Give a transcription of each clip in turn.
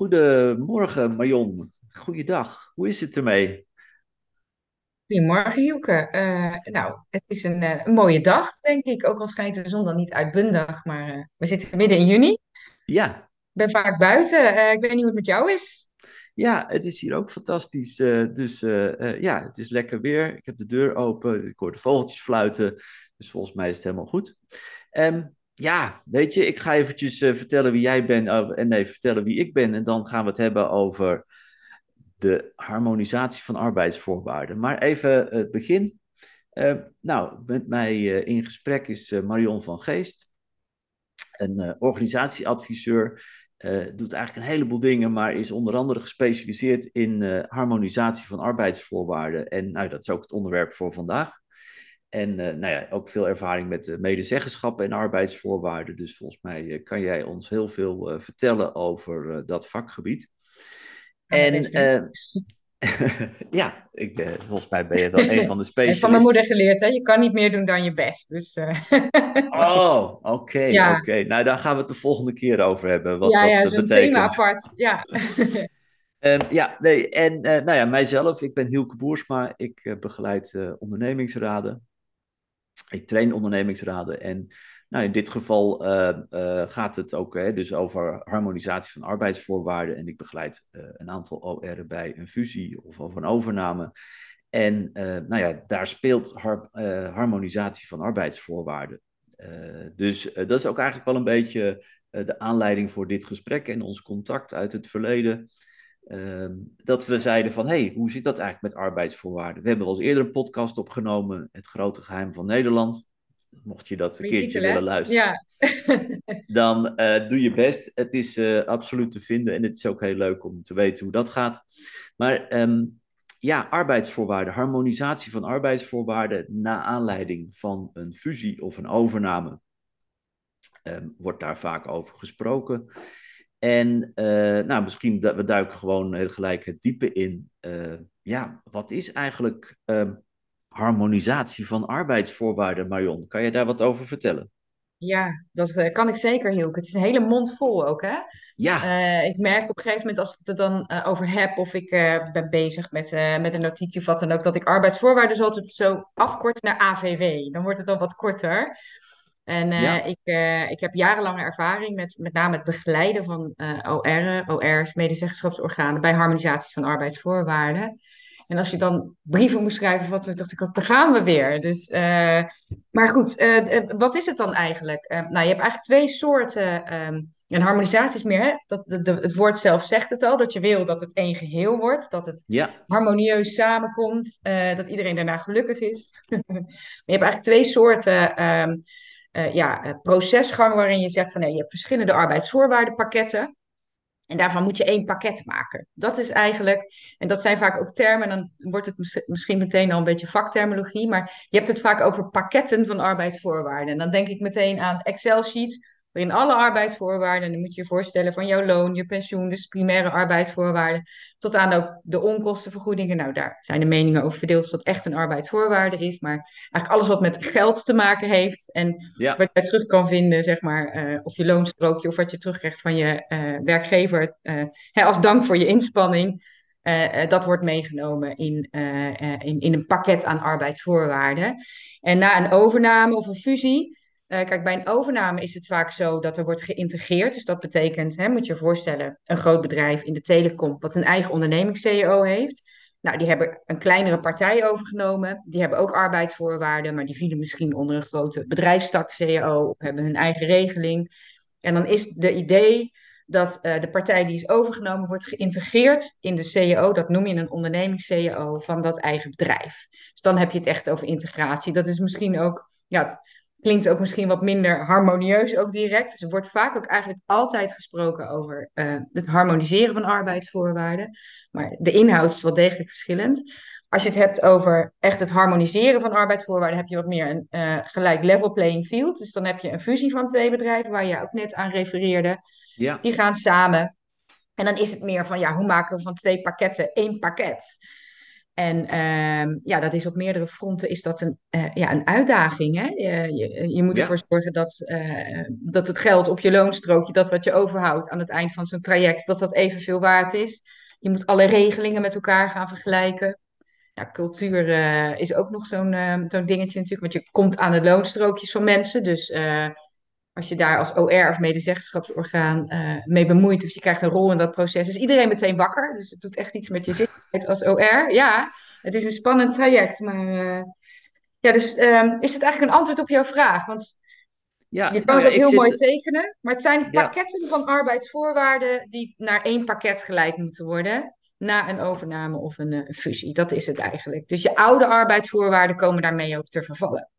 Goedemorgen, Marion. Goeiedag. Hoe is het ermee? Goedemorgen, Hielke. Eh, nou, het is een, eh, een mooie dag, denk ik. Ook al schijnt de zon dan niet uitbundig, maar eh, we zitten midden in juni. Ik Ja, ben vaak buiten. Ik weet niet hoe het met jou is. ja, het is hier ook fantastisch. Dus ja, het is lekker weer. Ik heb de deur open. Ik hoor de vogeltjes fluiten. Dus volgens mij is het helemaal goed. Ehm, ja, weet je, ik ga eventjes eh, vertellen wie jij bent. oh, en nee, vertellen wie ik ben. En dan gaan we het hebben over de harmonisatie van arbeidsvoorwaarden. Maar even het begin. Eh, nou, met mij eh, in gesprek is eh, Marion van Geest. een eh, organisatieadviseur. eh, doet eigenlijk een heleboel dingen, maar is onder andere gespecialiseerd in eh, harmonisatie van arbeidsvoorwaarden. En nou, dat is ook het onderwerp voor vandaag. En eh, nou ja, ook veel ervaring met uh, medezeggenschap en arbeidsvoorwaarden. Dus volgens mij eh, kan jij ons heel veel eh, vertellen over eh, dat vakgebied. En eh, ja, ik, eh, volgens mij ben je wel een van de Ik heb van mijn specialisten. moeder geleerd, hè? Je kan niet meer doen dan je best. Dus eh, Oh, oké, ja, oké. Nou, daar gaan we het de volgende keer over hebben, wat ja, dat ja, eh, zo'n thema betekent. apart. Ja. Ehm, ja, nee, en eh, nou ja, mijzelf, ik ben Hielke Boersma. Ik eh, begeleid eh, ondernemingsraden. Ik train ondernemingsraden. En nou, in dit geval eh, eh, gaat het ook hè, dus over harmonisatie van arbeidsvoorwaarden. En ik begeleid eh, een aantal OR'en bij een fusie of of een overname. En nou ja, daar speelt har- harmonisatie van arbeidsvoorwaarden. Dus dat is ook eigenlijk wel een beetje de aanleiding voor dit gesprek en ons contact uit het verleden. Ehm, dat we zeiden van, hey, hoe zit dat eigenlijk met arbeidsvoorwaarden? We hebben wel eens eerder een podcast opgenomen, Het Grote Geheim van Nederland. Mocht je dat een keertje titel, willen luisteren, Ja. dan eh, doe je best. Het is eh, absoluut te vinden en het is ook heel leuk om te weten hoe dat gaat. Maar ehm, ja, arbeidsvoorwaarden, harmonisatie van arbeidsvoorwaarden na aanleiding van een fusie of een overname, ehm, wordt daar vaak over gesproken. En uh, nou, misschien dat we duiken gewoon heel gelijk het diepe in. Uh, ja, wat is eigenlijk uh, harmonisatie van arbeidsvoorwaarden, Marion? Kan je daar wat over vertellen? Ja, dat eh, kan ik zeker, Hielke. Het is een hele mond vol ook, hè? Ja, Eh, ik merk op een gegeven moment als ik het er dan eh, over heb of ik eh, ben bezig met, eh, met een notitie of wat dan ook, dat ik arbeidsvoorwaarden dus altijd zo afkort naar AVW. Dan wordt het dan wat korter. En eh, ja, ik, eh, ik heb jarenlange ervaring met met name het begeleiden van eh OR'en, OR's, medezeggenschapsorganen, bij harmonisaties van arbeidsvoorwaarden. En als je dan brieven moest schrijven, wat, dacht ik, daar gaan we weer. Dus, eh, maar goed, eh, eh, wat is het dan eigenlijk? Eh, nou, je hebt eigenlijk twee soorten. ehm, en harmonisatie is meer, hè, dat, de, de- het woord zelf zegt het al, dat je wil dat het één geheel wordt, dat het ja, harmonieus samenkomt, eh, dat iedereen daarna gelukkig is. Je hebt eigenlijk twee soorten ehm, eh, ja, eh, procesgang waarin je zegt van nee, je hebt verschillende arbeidsvoorwaardenpakketten. En daarvan moet je één pakket maken. Dat is eigenlijk, en dat zijn vaak ook termen, dan wordt het mis- misschien meteen al een beetje vakterminologie, maar je hebt het vaak over pakketten van arbeidsvoorwaarden. En dan denk ik meteen aan Excel-sheets, waarin alle arbeidsvoorwaarden, en dan moet je je voorstellen van jouw loon, je pensioen, dus primaire arbeidsvoorwaarden, tot aan ook de onkostenvergoedingen. Nou, daar zijn de meningen over verdeeld of dat echt een arbeidsvoorwaarde is, maar eigenlijk alles wat met geld te maken heeft en ja, wat je terug kan vinden, zeg maar, eh, op je loonstrookje of wat je terugkrijgt van je eh, werkgever eh, hè, als dank voor je inspanning. dat wordt meegenomen in, in, in een pakket aan arbeidsvoorwaarden. En na een overname of een fusie. Eh, kijk, bij een overname is het vaak zo dat er wordt geïntegreerd. Dus dat betekent, hè, moet je je voorstellen, een groot bedrijf in de telecom, wat een eigen ondernemings-CEO heeft. Nou, die hebben een kleinere partij overgenomen. Die hebben ook arbeidsvoorwaarden, maar die vielen misschien onder een grote bedrijfstak CEO of hebben hun eigen regeling. En dan is de idee dat uh, de partij die is overgenomen wordt geïntegreerd in de CEO. Dat noem je een ondernemings-CEO van dat eigen bedrijf. Dus dan heb je het echt over integratie. Dat is misschien ook, ja, klinkt ook misschien wat minder harmonieus ook direct. Dus er wordt vaak ook eigenlijk altijd gesproken over uh, het harmoniseren van arbeidsvoorwaarden. Maar de inhoud is wel degelijk verschillend. Als je het hebt over echt het harmoniseren van arbeidsvoorwaarden, heb je wat meer een uh, gelijk level playing field. Dus dan heb je een fusie van twee bedrijven, waar je ook net aan refereerde. ja, Die gaan samen. En dan is het meer van, ja, hoe maken we van twee pakketten één pakket? En ehm, ja, dat is op meerdere fronten is dat een, eh, ja, een uitdaging. Hè? Je, je, je moet Ja, ervoor zorgen dat, eh, dat het geld op je loonstrookje, dat wat je overhoudt aan het eind van zo'n traject, dat dat evenveel waard is. Je moet alle regelingen met elkaar gaan vergelijken. Ja, cultuur eh, is ook nog zo'n ehm, zo'n dingetje natuurlijk, want je komt aan de loonstrookjes van mensen. Dus als je daar als OR of medezeggenschapsorgaan uh, mee bemoeit, of je krijgt een rol in dat proces, is iedereen meteen wakker. Dus het doet echt iets met je zichtbaarheid als OR. Ja, het is een spannend traject. Maar uh, ja, dus um, is het eigenlijk een antwoord op jouw vraag? Want ja, je kan nou het ook heel mooi tekenen, maar het zijn ja, pakketten van arbeidsvoorwaarden die naar één pakket geleid moeten worden. Na een overname of een, uh, fusie. Dat is het eigenlijk. Dus je oude arbeidsvoorwaarden komen daarmee ook te vervallen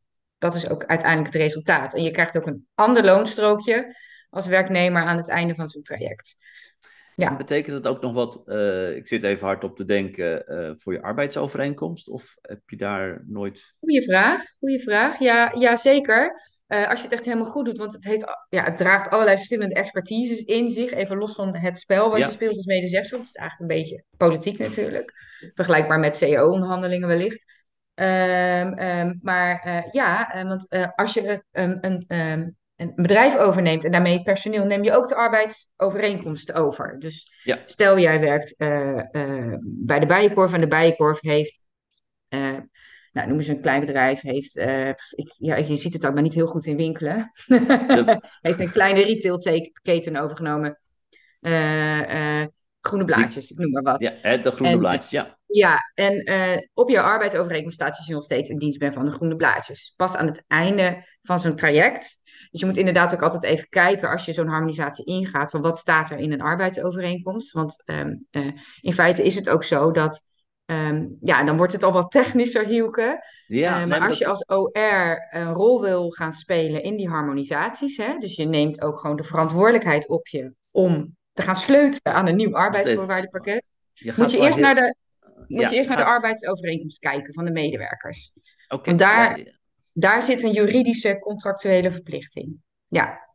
dat is ook uiteindelijk het resultaat. En je krijgt ook een ander loonstrookje als werknemer aan het einde van zo'n traject. Ja, betekent dat ook nog wat, eh, ik zit even hard op te denken, eh, voor je arbeidsovereenkomst? Of heb je daar nooit... goede vraag. Goede vraag. Ja, ja zeker. Uh, als je het echt helemaal goed doet, want het, heeft, ja, het draagt allerlei verschillende expertises in zich. Even los van het spel wat je speelt als medezeggenschap. Het is eigenlijk een beetje politiek natuurlijk. Vergelijkbaar met CEO-onderhandelingen wellicht. Um, um, maar uh, ja, uh, want uh, als je um, een, een, bedrijf overneemt en daarmee het personeel, neem je ook de arbeidsovereenkomsten over. Dus ja, stel jij werkt bij de Bijenkorf en de Bijenkorf heeft, nou noem eens een klein bedrijf, heeft, ik, ja, je ziet het ook maar niet heel goed in winkelen, heeft een kleine retailketen overgenomen. groene die, blaadjes, ik noem maar wat. ja, de groene En blaadjes, ja. Ja, en uh, op jouw arbeidsovereenkomst staat dat je nog steeds in dienst bent van de groene blaadjes. Pas aan het einde van zo'n traject. Dus je moet inderdaad ook altijd even kijken als je zo'n harmonisatie ingaat, van wat staat er in een arbeidsovereenkomst. Want um, uh, in feite is het ook zo dat, um, ja, dan wordt het al wat technischer, Hielke. Ja, Uh, nee, maar als je als OR een rol wil gaan spelen in die harmonisaties, hè, dus je neemt ook gewoon de verantwoordelijkheid op je om te gaan sleutelen aan een nieuw arbeidsvoorwaardenpakket Je moet je eerst naar de, moet je eerst naar de arbeidsovereenkomst kijken van de medewerkers. oké, Want ja, daar, daar zit een juridische contractuele verplichting. Ja.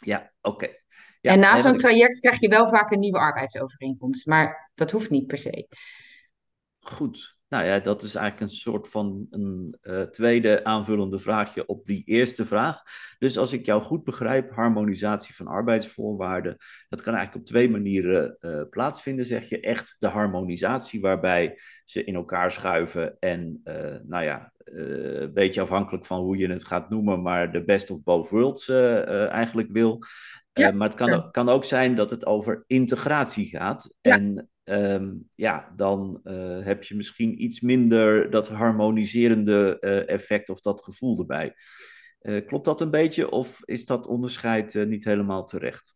ja, oké. En Ja, na nee, wat zo'n traject krijg je wel vaak een nieuwe arbeidsovereenkomst. Maar dat hoeft niet per se. Goed. Nou ja, dat is eigenlijk een soort van een uh, tweede aanvullende vraagje op die eerste vraag. Dus als ik jou goed begrijp, harmonisatie van arbeidsvoorwaarden, dat kan eigenlijk op twee manieren uh, plaatsvinden, zeg je. Echt de harmonisatie waarbij ze in elkaar schuiven en, uh, nou ja, een beetje afhankelijk van hoe je het gaat noemen, maar de best of both worlds eigenlijk wil. Ja. maar het kan, kan, ook zijn dat het over integratie gaat. Ja. En Um, ja, dan uh, heb je misschien iets minder dat harmoniserende uh, effect of dat gevoel erbij. Uh, klopt dat een beetje of is dat onderscheid niet helemaal terecht?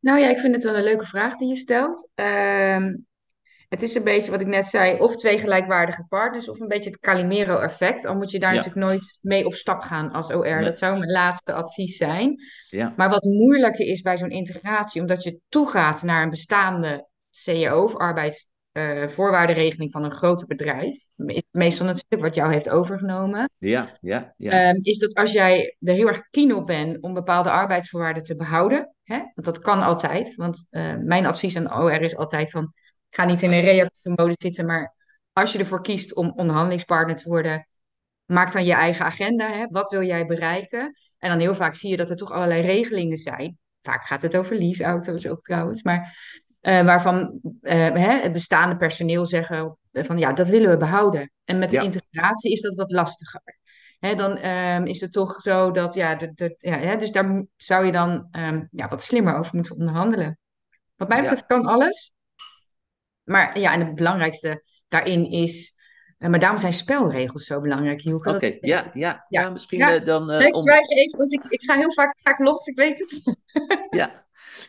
Nou ja, ik vind het wel een leuke vraag die je stelt. Um, het is een beetje wat ik net zei, of twee gelijkwaardige partners, of een beetje het Calimero-effect. Al moet je daar ja. natuurlijk nooit mee op stap gaan als OR. Nee. Dat zou mijn laatste advies zijn. Ja. Maar wat moeilijker is bij zo'n integratie, omdat je toegaat naar een bestaande CEO of arbeidsvoorwaardenregeling uh, van een groter bedrijf, meestal natuurlijk wat jou heeft overgenomen, ja, ja, ja. Um, is dat als jij er heel erg keen op bent om bepaalde arbeidsvoorwaarden te behouden, hè, want dat kan altijd, want uh, mijn advies aan OR is altijd van, ga niet in een reactieve mode zitten, maar als je ervoor kiest om onderhandelingspartner te worden, maak dan je eigen agenda. Hè? Wat wil jij bereiken? En dan heel vaak zie je dat er toch allerlei regelingen zijn. Vaak gaat het over leaseauto's ook trouwens, maar uh, waarvan uh, hè, het bestaande personeel zeggen van ja, dat willen we behouden. En met de Ja. integratie is dat wat lastiger. Hè, dan um, is het toch zo dat, ja, ja hè, dus daar zou je dan um, ja, wat slimmer over moeten onderhandelen. Wat mij betreft Ja. kan alles. Maar ja, en het belangrijkste daarin is, uh, maar daarom zijn spelregels zo belangrijk, Hielke. Oké, ja, ja, ja, misschien Ja. eh, dan... eh, ik om- even, want ik, ik ga heel vaak ga ik los, ik weet het. Ja,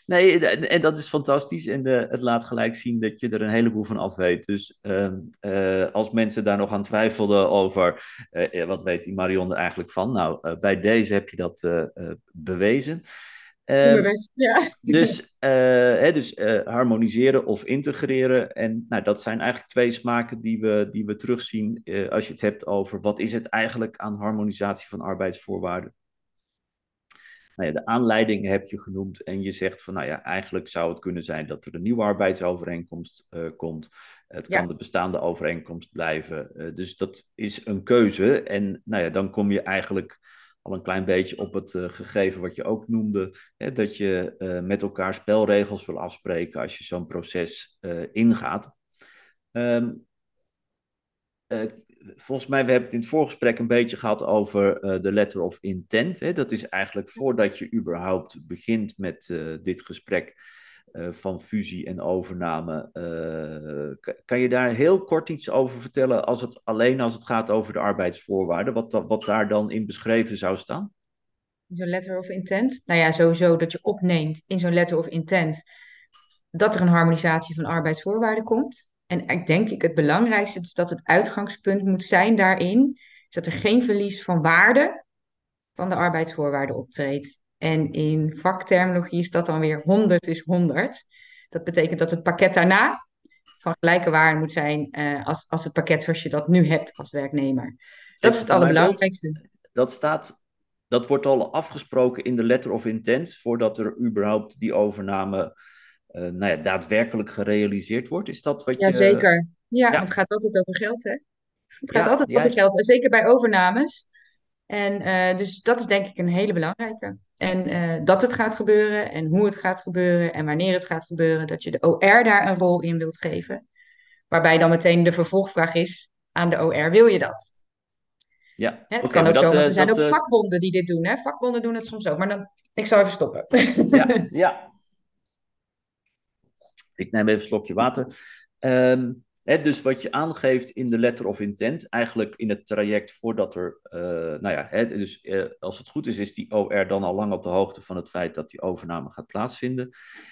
nee, en, dat is fantastisch. En de, het laat gelijk zien dat je er een heleboel van af weet. Dus ehm, eh, als mensen daar nog aan twijfelden over, eh, eh, wat weet die Marion er eigenlijk van? Nou, eh, bij deze heb je dat eh, eh, bewezen. Ehm, ja. dus eh, hè, dus eh, harmoniseren of integreren. En nou, dat zijn eigenlijk twee smaken die we, die we terugzien eh, als je het hebt over wat is het eigenlijk aan harmonisatie van arbeidsvoorwaarden. Nou ja, de aanleiding heb je genoemd en je zegt van, nou ja, eigenlijk zou het kunnen zijn dat er een nieuwe arbeidsovereenkomst uh, komt. Het kan de bestaande overeenkomst blijven. Uh, dus dat is een keuze. En nou ja, dan kom je eigenlijk al een klein beetje op het uh, gegeven wat je ook noemde, hè, dat je met elkaar spelregels wil afspreken als je zo'n proces ingaat. Um, volgens mij, we hebben het in het voorgesprek een beetje gehad over uh, de letter of intent. Hè? Dat is eigenlijk voordat je überhaupt begint met uh, dit gesprek uh, van fusie en overname. kan je daar heel kort iets over vertellen, als het, alleen als het gaat over de arbeidsvoorwaarden, wat, wat daar dan in beschreven zou staan? Zo'n letter of intent? Nou ja, sowieso dat je opneemt in zo'n letter of intent dat er een harmonisatie van arbeidsvoorwaarden komt. En ik denk ik het belangrijkste is dat het uitgangspunt moet zijn daarin, is dat er geen verlies van waarde van de arbeidsvoorwaarden optreedt. En in vakterminologie is dat dan weer 100 is 100. Dat betekent dat het pakket daarna van gelijke waarde moet zijn uh, als, als het pakket zoals je dat nu hebt als werknemer. Dat is het allerbelangrijkste. Dat staat, dat wordt al afgesproken in de letter of intent, voordat er überhaupt die overname nou ja, daadwerkelijk gerealiseerd wordt? Is dat wat ja, je... Zeker. Ja, ja, het gaat altijd over geld, hè? Het gaat altijd over geld, zeker bij overnames. En uh, dus dat is denk ik een hele belangrijke. En uh, dat het gaat gebeuren en hoe het gaat gebeuren en wanneer het gaat gebeuren, dat je de OR daar een rol in wilt geven. Waarbij dan meteen de vervolgvraag is aan de OR, wil je dat? Ja, Hè, het kan ook zo, want er zijn ook vakbonden die dit doen. Hè? Vakbonden doen het soms ook, maar dan, ik zal even stoppen. Ja, ja, ik neem even een slokje water. Um, hè, dus wat je aangeeft in de letter of intent, eigenlijk in het traject voordat er, uh, nou ja, hè, dus uh, als het goed is, is die OR dan al lang op de hoogte van het feit dat die overname gaat plaatsvinden.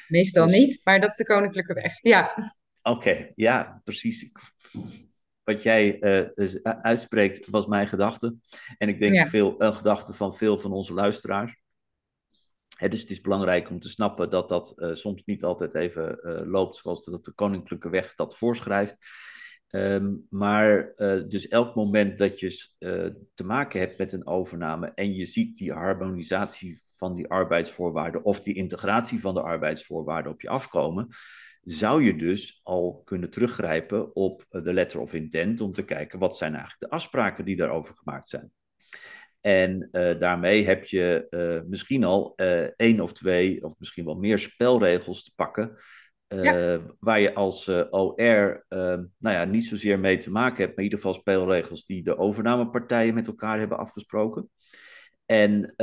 Meestal dus... niet, maar dat is de koninklijke weg, ja. Oké, okay, ja, precies. Wat jij uh, uitspreekt was mijn gedachte. En ik denk ja. veel, een gedachte van veel van onze luisteraars dus het is belangrijk om te snappen dat dat uh, soms niet altijd even uh, loopt zoals dat de koninklijke weg dat voorschrijft. Um, maar uh, dus elk moment dat je te maken hebt met een overname en je ziet die harmonisatie van die arbeidsvoorwaarden of die integratie van de arbeidsvoorwaarden op je afkomen, zou je dus al kunnen teruggrijpen op de letter of intent om te kijken wat zijn eigenlijk de afspraken die daarover gemaakt zijn. En uh, daarmee heb je uh, misschien al uh, één of twee, of misschien wel meer spelregels te pakken. Ja. Waar je als OR nou ja, niet zozeer mee te maken hebt, maar in ieder geval spelregels die de overnamepartijen met elkaar hebben afgesproken. En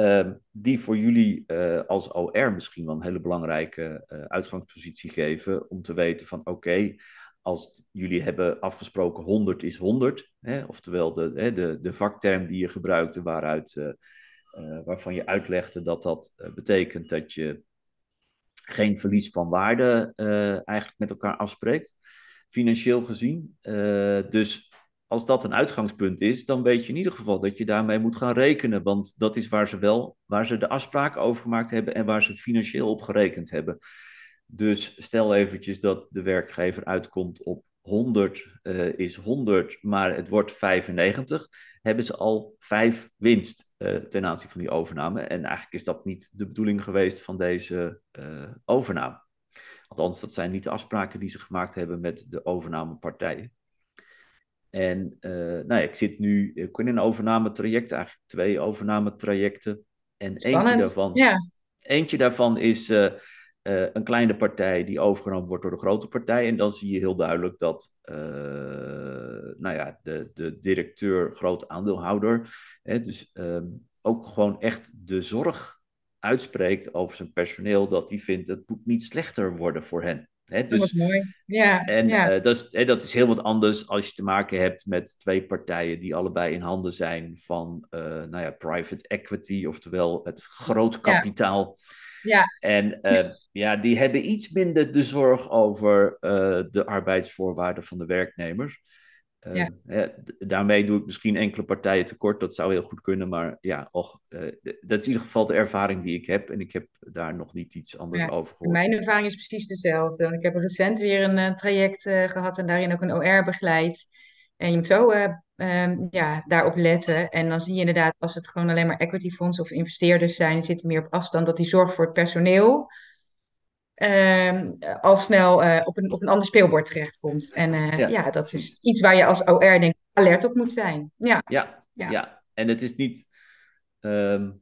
die voor jullie als OR misschien wel een hele belangrijke uitgangspositie geven om te weten van oké, als jullie hebben afgesproken 100 is 100, hè, oftewel de, hè, de, de vakterm die je gebruikte waaruit, uh, uh, waarvan je uitlegde dat dat uh, betekent dat je geen verlies van waarde eigenlijk met elkaar afspreekt, financieel gezien. dus als dat een uitgangspunt is, dan weet je in ieder geval dat je daarmee moet gaan rekenen, want dat is waar ze wel, waar ze de afspraken over gemaakt hebben en waar ze financieel op gerekend hebben. Dus stel eventjes dat de werkgever uitkomt op 100 uh, is 100, maar het wordt 95, hebben ze al 5 winst uh, ten aanzien van die overname. En eigenlijk is dat niet de bedoeling geweest van deze uh, overname. Althans, dat zijn niet de afspraken die ze gemaakt hebben met de overnamepartijen. En nou ja, ik zit nu ik in een overnametraject, eigenlijk twee overnametrajecten. En eentje daarvan, ja. eentje daarvan is uh, een kleine partij die overgenomen wordt door de grote partij. En dan zie je heel duidelijk dat uh, nou ja, de, de directeur, groot aandeelhouder, hè, dus um, ook gewoon echt de zorg uitspreekt over zijn personeel, dat hij vindt dat het moet niet slechter worden voor hen. Hè, dus, dat is mooi. Ja, en ja. Uh, dat, is, hè, dat is heel wat anders als je te maken hebt met twee partijen die allebei in handen zijn van nou ja, private equity, oftewel het groot kapitaal. Ja. Ja. En uh, ja, die hebben iets minder de zorg over uh, de arbeidsvoorwaarden van de werknemers. Uh, ja. ja. daarmee doe ik misschien enkele partijen tekort. Dat zou heel goed kunnen. Maar ja, och, dat is in ieder geval de ervaring die ik heb. En ik heb daar nog niet iets anders ja. over gehoord. Mijn ervaring is precies dezelfde. Ik heb recent weer een traject gehad en daarin ook een OR begeleid. En je moet zo uh, um, ja, daarop letten. En dan zie je inderdaad, als het gewoon alleen maar equity fondsen of investeerders zijn, die zitten meer op afstand, dat die zorg voor het personeel um, al snel uh, op, een, op een ander speelbord terechtkomt. En uh, ja, ja, dat is iets waar je als OR denk ik alert op moet zijn. Ja, ja, ja. ja. en het is niet... Um,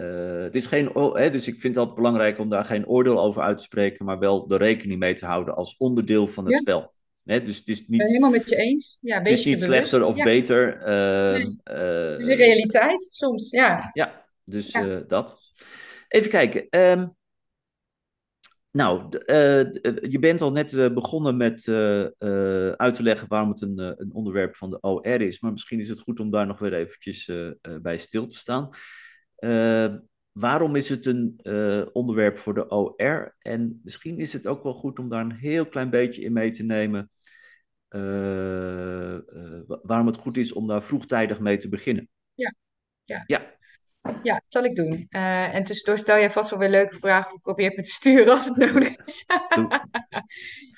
uh, het is geen, hè, dus ik vind dat belangrijk om daar geen oordeel over uit te spreken, maar wel de rekening mee te houden als onderdeel van het ja. spel. Hè, dus het is niet, ben helemaal met je eens. Ja, het is niet slechter of ja. beter. Uh, nee. het is een realiteit soms, ja. Ja, dus dat. Even kijken. Um, nou, uh, je bent al net begonnen met uit te leggen waarom het een, een, onderwerp van de OR is. Maar misschien is het goed om daar nog weer eventjes bij stil te staan. Waarom is het een onderwerp voor de OR? En misschien is het ook wel goed om daar een heel klein beetje in mee te nemen. waarom het goed is om daar vroegtijdig mee te beginnen. Ja, ja. ja. Ja, dat zal ik doen. Uh, en tussendoor stel jij vast wel weer leuke vragen. Ik probeer me te sturen als het nodig is.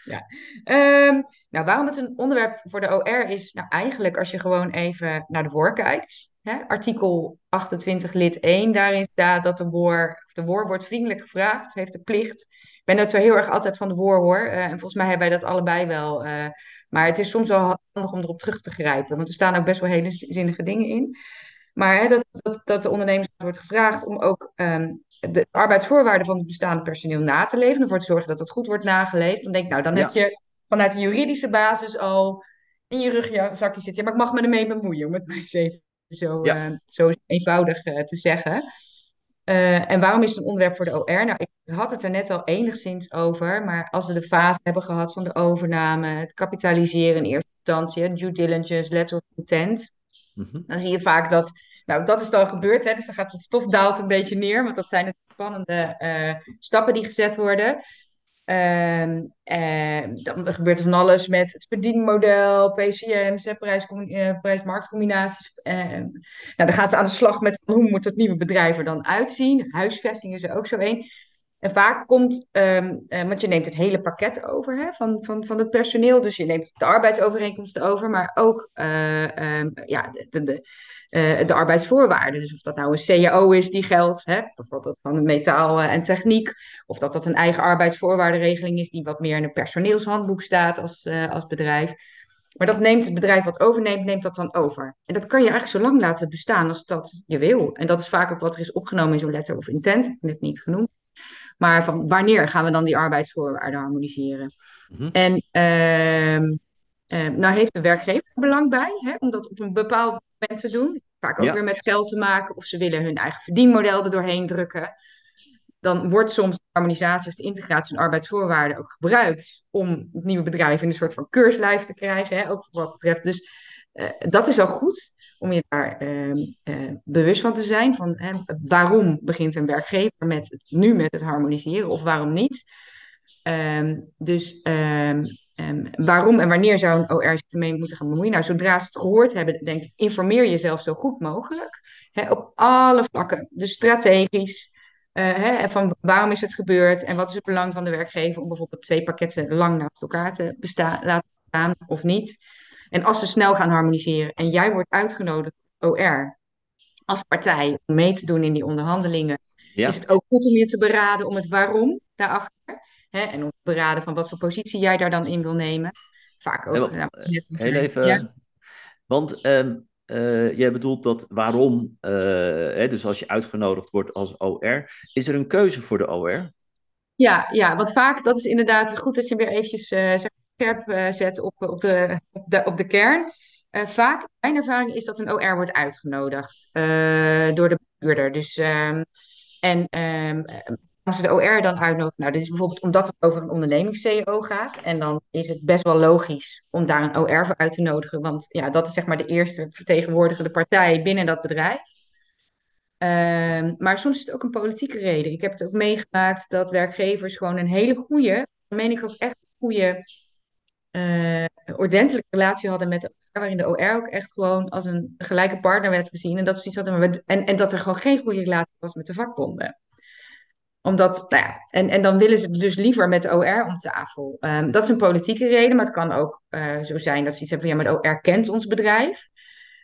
ja. Um, nou, waarom het een onderwerp voor de OR is? Nou, eigenlijk als je gewoon even naar de WOR kijkt. Hè, artikel 28 lid 1, daarin staat dat de WOR, de WOR wordt vriendelijk gevraagd, heeft de plicht. Ik ben het zo heel erg altijd van de WOR hoor. Uh, en volgens mij hebben wij dat allebei wel. Uh, maar het is soms wel handig om erop terug te grijpen. Want er staan ook best wel hele zinnige dingen in. Maar hè, dat, dat, dat de ondernemers wordt gevraagd om ook um, de arbeidsvoorwaarden van het bestaande personeel na te leven. Ervoor te zorgen dat het goed wordt nageleefd. Dan denk ik, nou, dan ja. heb je vanuit de juridische basis al in je rugzakje zitten. Ja, maar ik mag me ermee bemoeien, om het maar eens even zo, ja. uh, zo eenvoudig uh, te zeggen. Uh, en waarom is het een onderwerp voor de OR? Nou, ik had het er net al enigszins over, maar als we de fase hebben gehad van de overname, het kapitaliseren in eerste instantie, due diligence, letter of intent, Mm-hmm. Dan zie je vaak dat, nou dat is dan gebeurd, hè, dus dan gaat het stof daalt een beetje neer, want dat zijn de spannende uh, stappen die gezet worden. Uh, uh, dan gebeurt er van alles met het verdienmodel, PCM's, prijs, uh, prijs-marktcombinaties. nou, dan gaan ze aan de slag met hoe moet het nieuwe bedrijf er dan uitzien. Huisvesting is er ook zo één. En vaak komt, um, uh, want je neemt het hele pakket over hè, van, van, van het personeel. Dus je neemt de arbeidsovereenkomsten over, maar ook uh, um, ja, de, de, uh, de arbeidsvoorwaarden. Dus of dat nou een CAO is die geldt, hè, bijvoorbeeld van metaal en techniek. Of dat dat een eigen arbeidsvoorwaardenregeling is die wat meer in een personeelshandboek staat als, als bedrijf. Maar dat neemt het bedrijf wat overneemt, neemt dat dan over. En dat kan je eigenlijk zo lang laten bestaan als dat je wil. En dat is vaak ook wat er is opgenomen in zo'n letter of intent, net niet genoemd. Maar van wanneer gaan we dan die arbeidsvoorwaarden harmoniseren? Mm-hmm. En uh, uh, nou heeft de werkgever er belang bij hè, om dat op een bepaald moment te doen. Vaak ook ja. weer met geld te maken of ze willen hun eigen verdienmodel er doorheen drukken. Dan wordt soms de harmonisatie of de integratie van arbeidsvoorwaarden ook gebruikt om het nieuwe bedrijf in een soort van keurslijf te krijgen. Hè, ook wat betreft. Dus uh, dat is al goed om je daar uh, uh, bewust van te zijn. Van, hè, waarom begint een werkgever met het, nu met het harmoniseren of waarom niet? Um, dus um, waarom en wanneer zou een OR zich ermee moeten gaan bemoeien? Nou, zodra ze het gehoord hebben, denk ik, informeer jezelf zo goed mogelijk. Hè, op alle vlakken. Dus strategisch. Uh, hè, van waarom is het gebeurd en wat is het belang van de werkgever om bijvoorbeeld twee pakketten lang naast elkaar te laten staan of niet. En als ze snel gaan harmoniseren en jij wordt uitgenodigd, OR, als partij, om mee te doen in die onderhandelingen, ja. is het ook goed om je te beraden om het waarom daarachter. Hè, en om te beraden van wat voor positie jij daar dan in wil nemen. Vaak ook. Nou, heel even. Ja. Want uh, jij bedoelt dat waarom, uh, hè, dus als je uitgenodigd wordt als OR, is er een keuze voor de OR? Ja, ja, want vaak, dat is inderdaad goed dat je weer eventjes uh, scherp uh, zet op, op, de, op, de, kern. Uh, vaak, mijn ervaring is dat een OR wordt uitgenodigd uh, door de bestuurder. Dus, um, en um, als ze de OR dan uitnodigen, nou, dit is bijvoorbeeld omdat het over een ondernemings-CEO gaat. En dan is het best wel logisch om daar een OR voor uit te nodigen. Want ja, dat is zeg maar de eerste vertegenwoordigende partij binnen dat bedrijf. Um, maar soms is het ook een politieke reden. Ik heb het ook meegemaakt dat werkgevers gewoon een hele goede, dan meen ik ook echt goede uh, ordentelijke relatie hadden met OR, waarin de OR ook echt gewoon als een gelijke partner werd gezien. En dat, ze iets en, en dat er gewoon geen goede relatie was met de vakbonden. omdat, nou ja, en, en dan willen ze dus liever met de OR om tafel. Um, dat is een politieke reden, maar het kan ook uh, zo zijn dat ze iets hebben van ja, maar de OR kent ons bedrijf.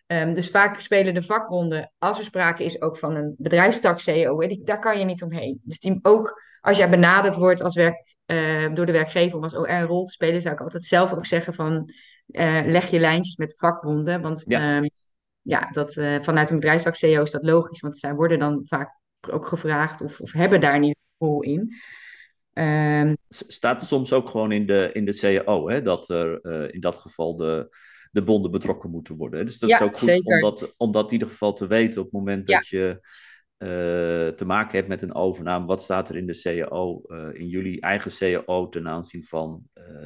Um, dus vaak spelen de vakbonden, als er sprake is ook van een bedrijfstak CEO, daar kan je niet omheen. Dus die, ook als jij benaderd wordt als werk, uh, door de werkgever om als OR een rol te spelen, zou ik altijd zelf ook zeggen van uh, leg je lijntjes met de vakbonden. Want ja, um, ja dat, vanuit een bedrijfstak CEO is dat logisch, want zij worden dan vaak ook gevraagd of, of hebben daar niet een rol in. Um, Staat soms ook gewoon in de, in de CAO, hè, dat er uh, in dat geval de, de bonden betrokken moeten worden. Dus dat ja, is ook goed om dat, om dat in ieder geval te weten op het moment ja. dat je te maken hebt met een overname. Wat staat er in de CAO, uh, in jullie eigen CAO ten aanzien van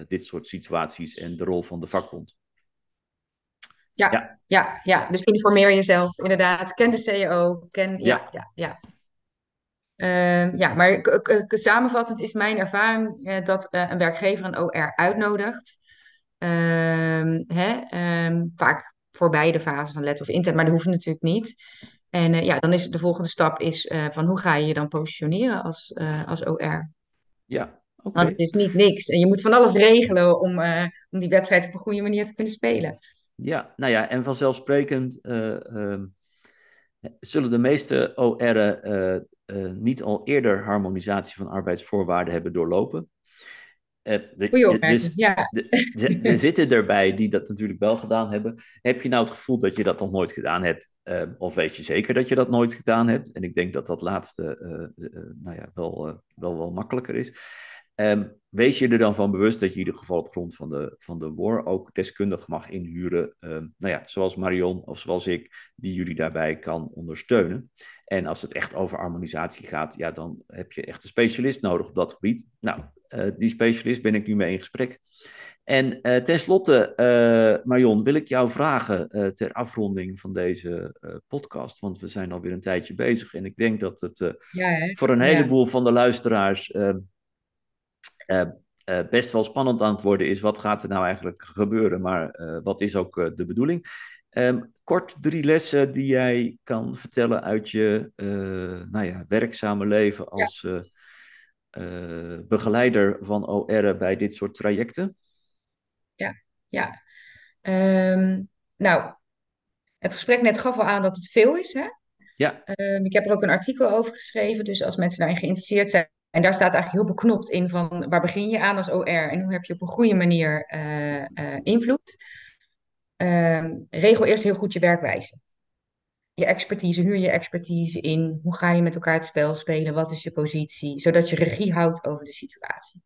dit soort situaties en de rol van de vakbond? Ja, ja, ja, ja. dus informeer jezelf inderdaad. Ken de CAO, ken, ja, ja, ja. Uh, ja, maar samenvattend is mijn ervaring uh, dat uh, een werkgever een OR uitnodigt. Ehm, hè, um, vaak voor beide fases van let of intent, maar dat hoeft natuurlijk niet. En eh, ja, dan is de volgende stap is van hoe ga je je dan positioneren als, als OR? Ja, oké. Okay. Want het is niet niks. En je moet van alles regelen om, om die wedstrijd op een goede manier te kunnen spelen. Ja, nou ja, en vanzelfsprekend um, zullen de meeste OR'en niet al eerder harmonisatie van arbeidsvoorwaarden hebben doorlopen. Uh, de, dus, ja. Er zitten erbij die dat natuurlijk wel gedaan hebben. Heb je nou het gevoel dat je dat nog nooit gedaan hebt? Uh, of weet je zeker dat je dat nooit gedaan hebt? En ik denk dat dat laatste nou ja, wel, wel, wel makkelijker is. Um, wees je er dan van bewust dat je in ieder geval op grond van de, van de WOR ook deskundig mag inhuren, um, nou ja, zoals Marion of zoals ik, die jullie daarbij kan ondersteunen. En als het echt over harmonisatie gaat, ja, dan heb je echt een specialist nodig op dat gebied. Nou, die specialist ben ik nu mee in gesprek. En uh, tenslotte, uh, Marion, wil ik jou vragen ter afronding van deze podcast, want we zijn alweer een tijdje bezig en ik denk dat het ja, voor een heleboel ja. van de luisteraars ehm, uh, best wel spannend aan het worden is, wat gaat er nou eigenlijk gebeuren, maar uh, wat is ook de bedoeling? Um, kort drie lessen die jij kan vertellen uit je nou ja, werkzame leven als ja. Begeleider van OR bij dit soort trajecten. Ja, ja. Um, nou, het gesprek net gaf al aan dat het veel is, hè? Ja. Um, ik heb er ook een artikel over geschreven, dus als mensen daarin geïnteresseerd zijn, en daar staat eigenlijk heel beknopt in van waar begin je aan als OR en hoe heb je op een goede manier uh, uh, invloed. Uh, regel eerst heel goed je werkwijze. Je expertise, huur je expertise in. Hoe ga je met elkaar het spel spelen? Wat is je positie? Zodat je regie houdt over de situatie.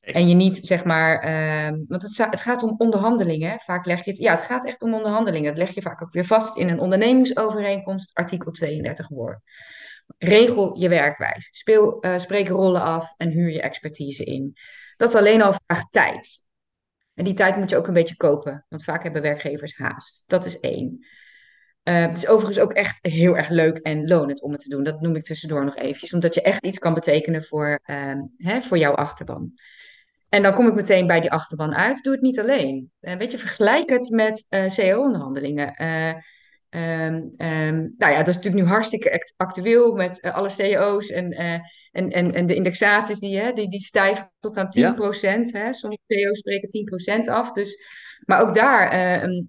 En je niet, zeg maar, uh, want het, het, gaat om onderhandelingen. Vaak leg je het, ja, het gaat echt om onderhandelingen. Dat leg je vaak ook weer vast in een ondernemingsovereenkomst, artikel 32 woord. Regel je werkwijze. Speel, uh, spreek rollen af en huur je expertise in. Dat alleen al vraagt tijd. En die tijd moet je ook een beetje kopen, want vaak hebben werkgevers haast. Dat is één. Uh, het is overigens ook echt heel erg leuk en lonend om het te doen. Dat noem ik tussendoor nog eventjes, omdat je echt iets kan betekenen voor, uh, hè, voor jouw achterban. En dan kom ik meteen bij die achterban uit. Doe het niet alleen. Uh, weet je, vergelijk het met CEO-onderhandelingen. Um, um, nou ja, dat is natuurlijk nu hartstikke actueel met uh, alle CEO's en, uh, en, en, en de indexaties die, hè, die, die stijgen tot aan 10%. Ja. Hè. Sommige CEO's spreken 10% af. Dus, maar ook daar, uh, een,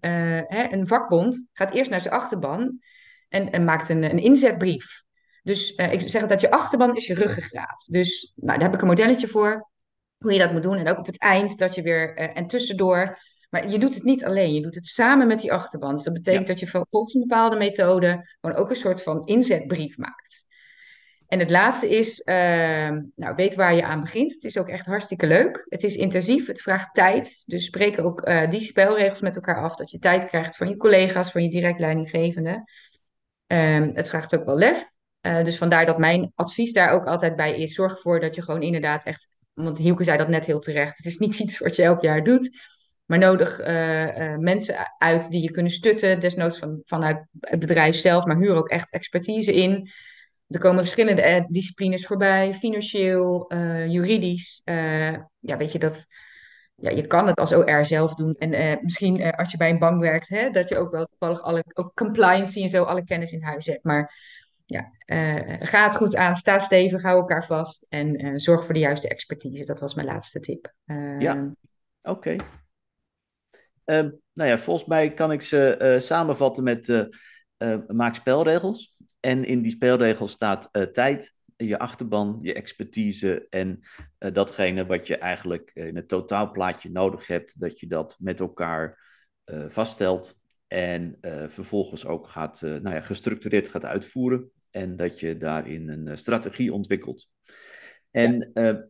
hè, een vakbond gaat eerst naar zijn achterban en, en maakt een, een inzetbrief. Dus ik zeg dat je achterban is je ruggengraat. Dus nou, daar heb ik een modelletje voor, hoe je dat moet doen. En ook op het eind dat je weer, en tussendoor maar je doet het niet alleen, je doet het samen met die achterban. Dus dat betekent ja. dat je volgens een bepaalde methode gewoon ook een soort van inzetbrief maakt. En het laatste is, uh, nou, weet waar je aan begint. Het is ook echt hartstikke leuk. Het is intensief, het vraagt tijd. Dus spreek ook uh, die spelregels met elkaar af. Dat je tijd krijgt van je collega's, van je direct leidinggevende. Uh, het vraagt ook wel lef. Uh, dus vandaar dat mijn advies daar ook altijd bij is. Zorg ervoor dat je gewoon inderdaad echt, want Hielke zei dat net heel terecht. Het is niet iets wat je elk jaar doet. Maar nodig uh, uh, mensen uit die je kunnen stutten, desnoods van, vanuit het bedrijf zelf, maar huur ook echt expertise in. Er komen verschillende uh, disciplines voorbij, financieel, juridisch. ja, weet je dat. Ja, je kan het als OR zelf doen. En misschien als je bij een bank werkt, hè, dat je ook wel toevallig alle ook compliance en zo, alle kennis in huis hebt. Maar ja. ga het goed aan, sta stevig, hou elkaar vast en zorg voor de juiste expertise. Dat was mijn laatste tip. ja, oké. Ehm, nou ja, volgens mij kan ik ze samenvatten met maak spelregels. En in die spelregels staat tijd, je achterban, je expertise en uh, datgene wat je eigenlijk in het totaalplaatje nodig hebt, dat je dat met elkaar uh, vaststelt en uh, vervolgens ook gaat, nou ja, gestructureerd gaat uitvoeren en dat je daarin een strategie ontwikkelt. En ja.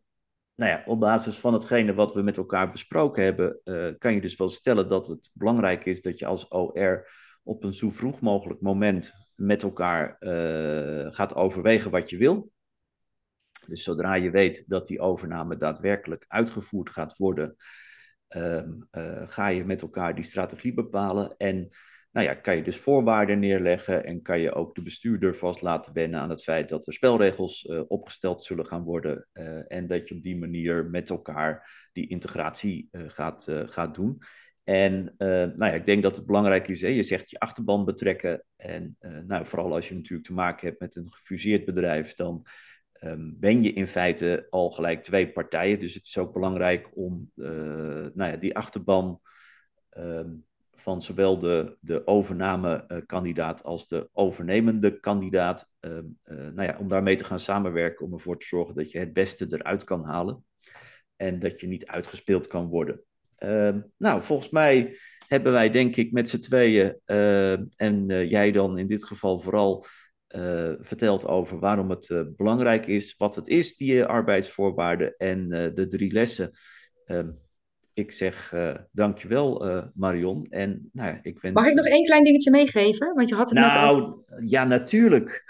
Nou ja, op basis van hetgene wat we met elkaar besproken hebben, kan je dus wel stellen dat het belangrijk is dat je als OR op een zo vroeg mogelijk moment met elkaar gaat overwegen wat je wil. Dus zodra je weet dat die overname daadwerkelijk uitgevoerd gaat worden, ehm, eh, ga je met elkaar die strategie bepalen. En nou ja, kan je dus voorwaarden neerleggen en kan je ook de bestuurder vast laten wennen aan het feit dat er spelregels uh, opgesteld zullen gaan worden. Uh, en dat je op die manier met elkaar die integratie gaat, gaat doen. En nou ja, ik denk dat het belangrijk is, hè, je zegt je achterban betrekken. En nou, vooral als je natuurlijk te maken hebt met een gefuseerd bedrijf, dan um, ben je in feite al gelijk twee partijen. Dus het is ook belangrijk om nou ja, die achterban um, van zowel de, de overname-kandidaat als de overnemende kandidaat, um, uh, nou ja, om daarmee te gaan samenwerken om ervoor te zorgen dat je het beste eruit kan halen en dat je niet uitgespeeld kan worden. nou, volgens mij hebben wij denk ik met z'n tweeën uh, en jij dan in dit geval vooral verteld over waarom het belangrijk is, wat het is, die arbeidsvoorwaarden en de drie lessen. Ehm, ik zeg dankjewel Marion. En, nou, ja, ik wens... Mag ik nog één klein dingetje meegeven? Want je had het nou, net ja, natuurlijk.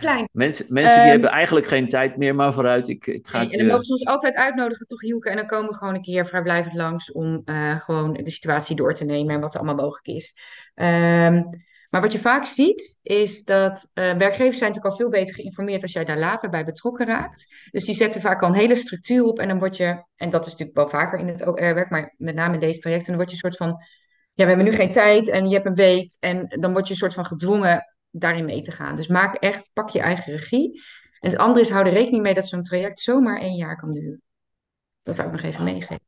Klein. Mensen, mensen um, die hebben eigenlijk geen tijd meer, maar vooruit. Ik, ik ga nee, en dan mogen ze ons altijd uitnodigen, toch Hielke? En dan komen we gewoon een keer vrijblijvend langs om gewoon de situatie door te nemen en wat er allemaal mogelijk is. Um, maar wat je vaak ziet, is dat uh, werkgevers zijn natuurlijk al veel beter geïnformeerd als jij daar later bij betrokken raakt. Dus die zetten vaak al een hele structuur op en dan word je, en dat is natuurlijk wel vaker in het OR-werk, maar met name in deze trajecten, dan word je een soort van, ja, we hebben nu geen tijd en je hebt een week en dan word je een soort van gedwongen daarin mee te gaan. Dus maak echt, pak je eigen regie. En het andere is, hou er rekening mee dat zo'n traject zomaar één jaar kan duren. Dat zou ik nog even meegeven.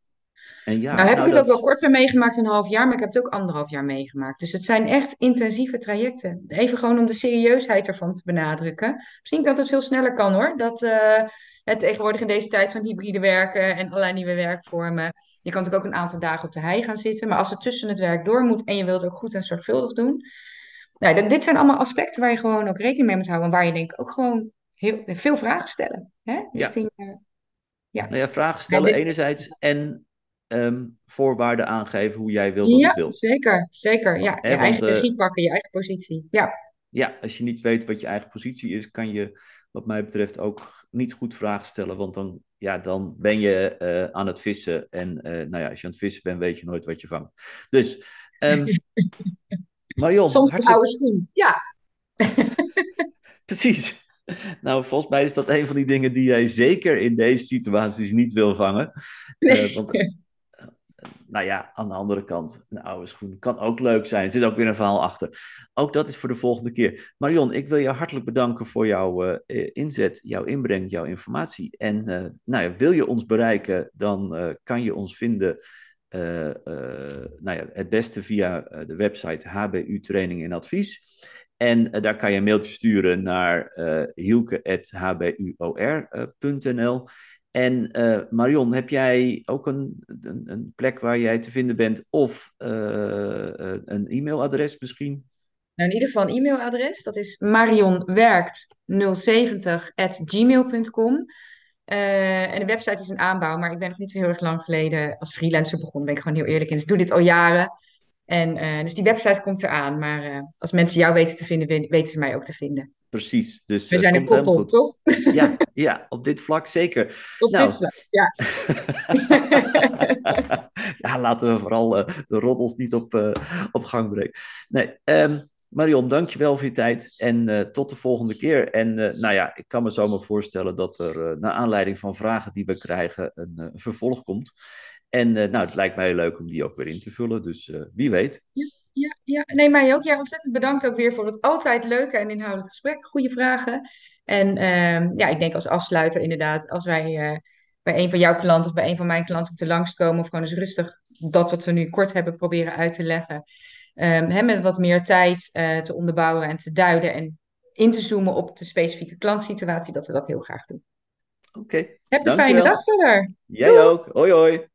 En ja, nou heb nou, ik het ook wel korter meegemaakt, een half jaar, maar ik heb het ook anderhalf jaar meegemaakt. Dus het zijn echt intensieve trajecten. Even gewoon om de serieusheid ervan te benadrukken. Misschien dat het veel sneller kan hoor. Dat uh, het tegenwoordig in deze tijd van hybride werken en allerlei nieuwe werkvormen. Je kan natuurlijk ook een aantal dagen op de hei gaan zitten. Maar als het tussen het werk door moet en je wilt het ook goed en zorgvuldig doen. Nou, dit zijn allemaal aspecten waar je gewoon ook rekening mee moet houden. En waar je denk ik ook gewoon heel, veel vragen stellen. Hè? Ja. uh, ja. Nou ja, vragen stellen enerzijds en um, voorwaarden aangeven hoe jij wil dat ja, het wil. Zeker, zeker. Ja, je eigen uh, regie pakken, je eigen positie. Ja. ja, als je niet weet wat je eigen positie is, kan je wat mij betreft ook niet goed vragen stellen. Want dan, ja, dan ben je uh, aan het vissen. En uh, nou ja, als je aan het vissen bent, weet je nooit wat je vangt. Dus, um, Marion. Soms hartelijk... oude schoen, ja. Precies. Nou, volgens mij is dat een van die dingen die jij zeker in deze situaties niet wil vangen. Nee. Uh, want nou ja, aan de andere kant, een oude schoen kan ook leuk zijn. Er zit ook weer een verhaal achter. Ook dat is voor de volgende keer. Marion, ik wil je hartelijk bedanken voor jouw uh, inzet, jouw inbreng, jouw informatie. En uh, nou ja, wil je ons bereiken, dan kan je ons vinden. nou ja, het beste via de website HBU Training en Advies. En daar kan je een mailtje sturen naar hielke.hbuor.nl. En uh, Marion, heb jij ook een, een, een, plek waar jij te vinden bent of uh, een e-mailadres misschien? Nou, in ieder geval een e-mailadres. Dat is marionwerkt070.gmail.com. Uh, en de website is een aanbouw, maar ik ben nog niet zo heel erg lang geleden als freelancer begonnen. Ben ik gewoon heel eerlijk in. Dus ik doe dit al jaren. En dus die website komt eraan. Maar als mensen jou weten te vinden, weten ze mij ook te vinden precies. Dus, We zijn een koppel, toch? Ja, ja, op dit vlak zeker. Op nou, dit vlak, ja. ja, laten we vooral uh, de roddels niet op, op gang brengen. Nee, um, Marion, dankjewel voor je tijd en tot de volgende keer. En nou ja, ik kan me zomaar voorstellen dat er naar aanleiding van vragen die we krijgen een vervolg komt. En nou, het lijkt mij leuk om die ook weer in te vullen, dus wie weet. Ja. ja, ja, nee, mij ook. Ja, ontzettend bedankt ook weer voor het altijd leuke en inhoudelijke gesprek. Goede vragen. En ehm, ja, ik denk als afsluiter inderdaad, als wij eh, bij een van jouw klanten of bij een van mijn klanten moeten langskomen, of gewoon eens rustig dat wat we nu kort hebben proberen uit te leggen, ehm, hè, met wat meer tijd eh, te onderbouwen en te duiden en in te zoomen op de specifieke klantsituatie, dat we dat heel graag doen. Oké, Heb een fijne dag verder. Jij ook. Hoi hoi.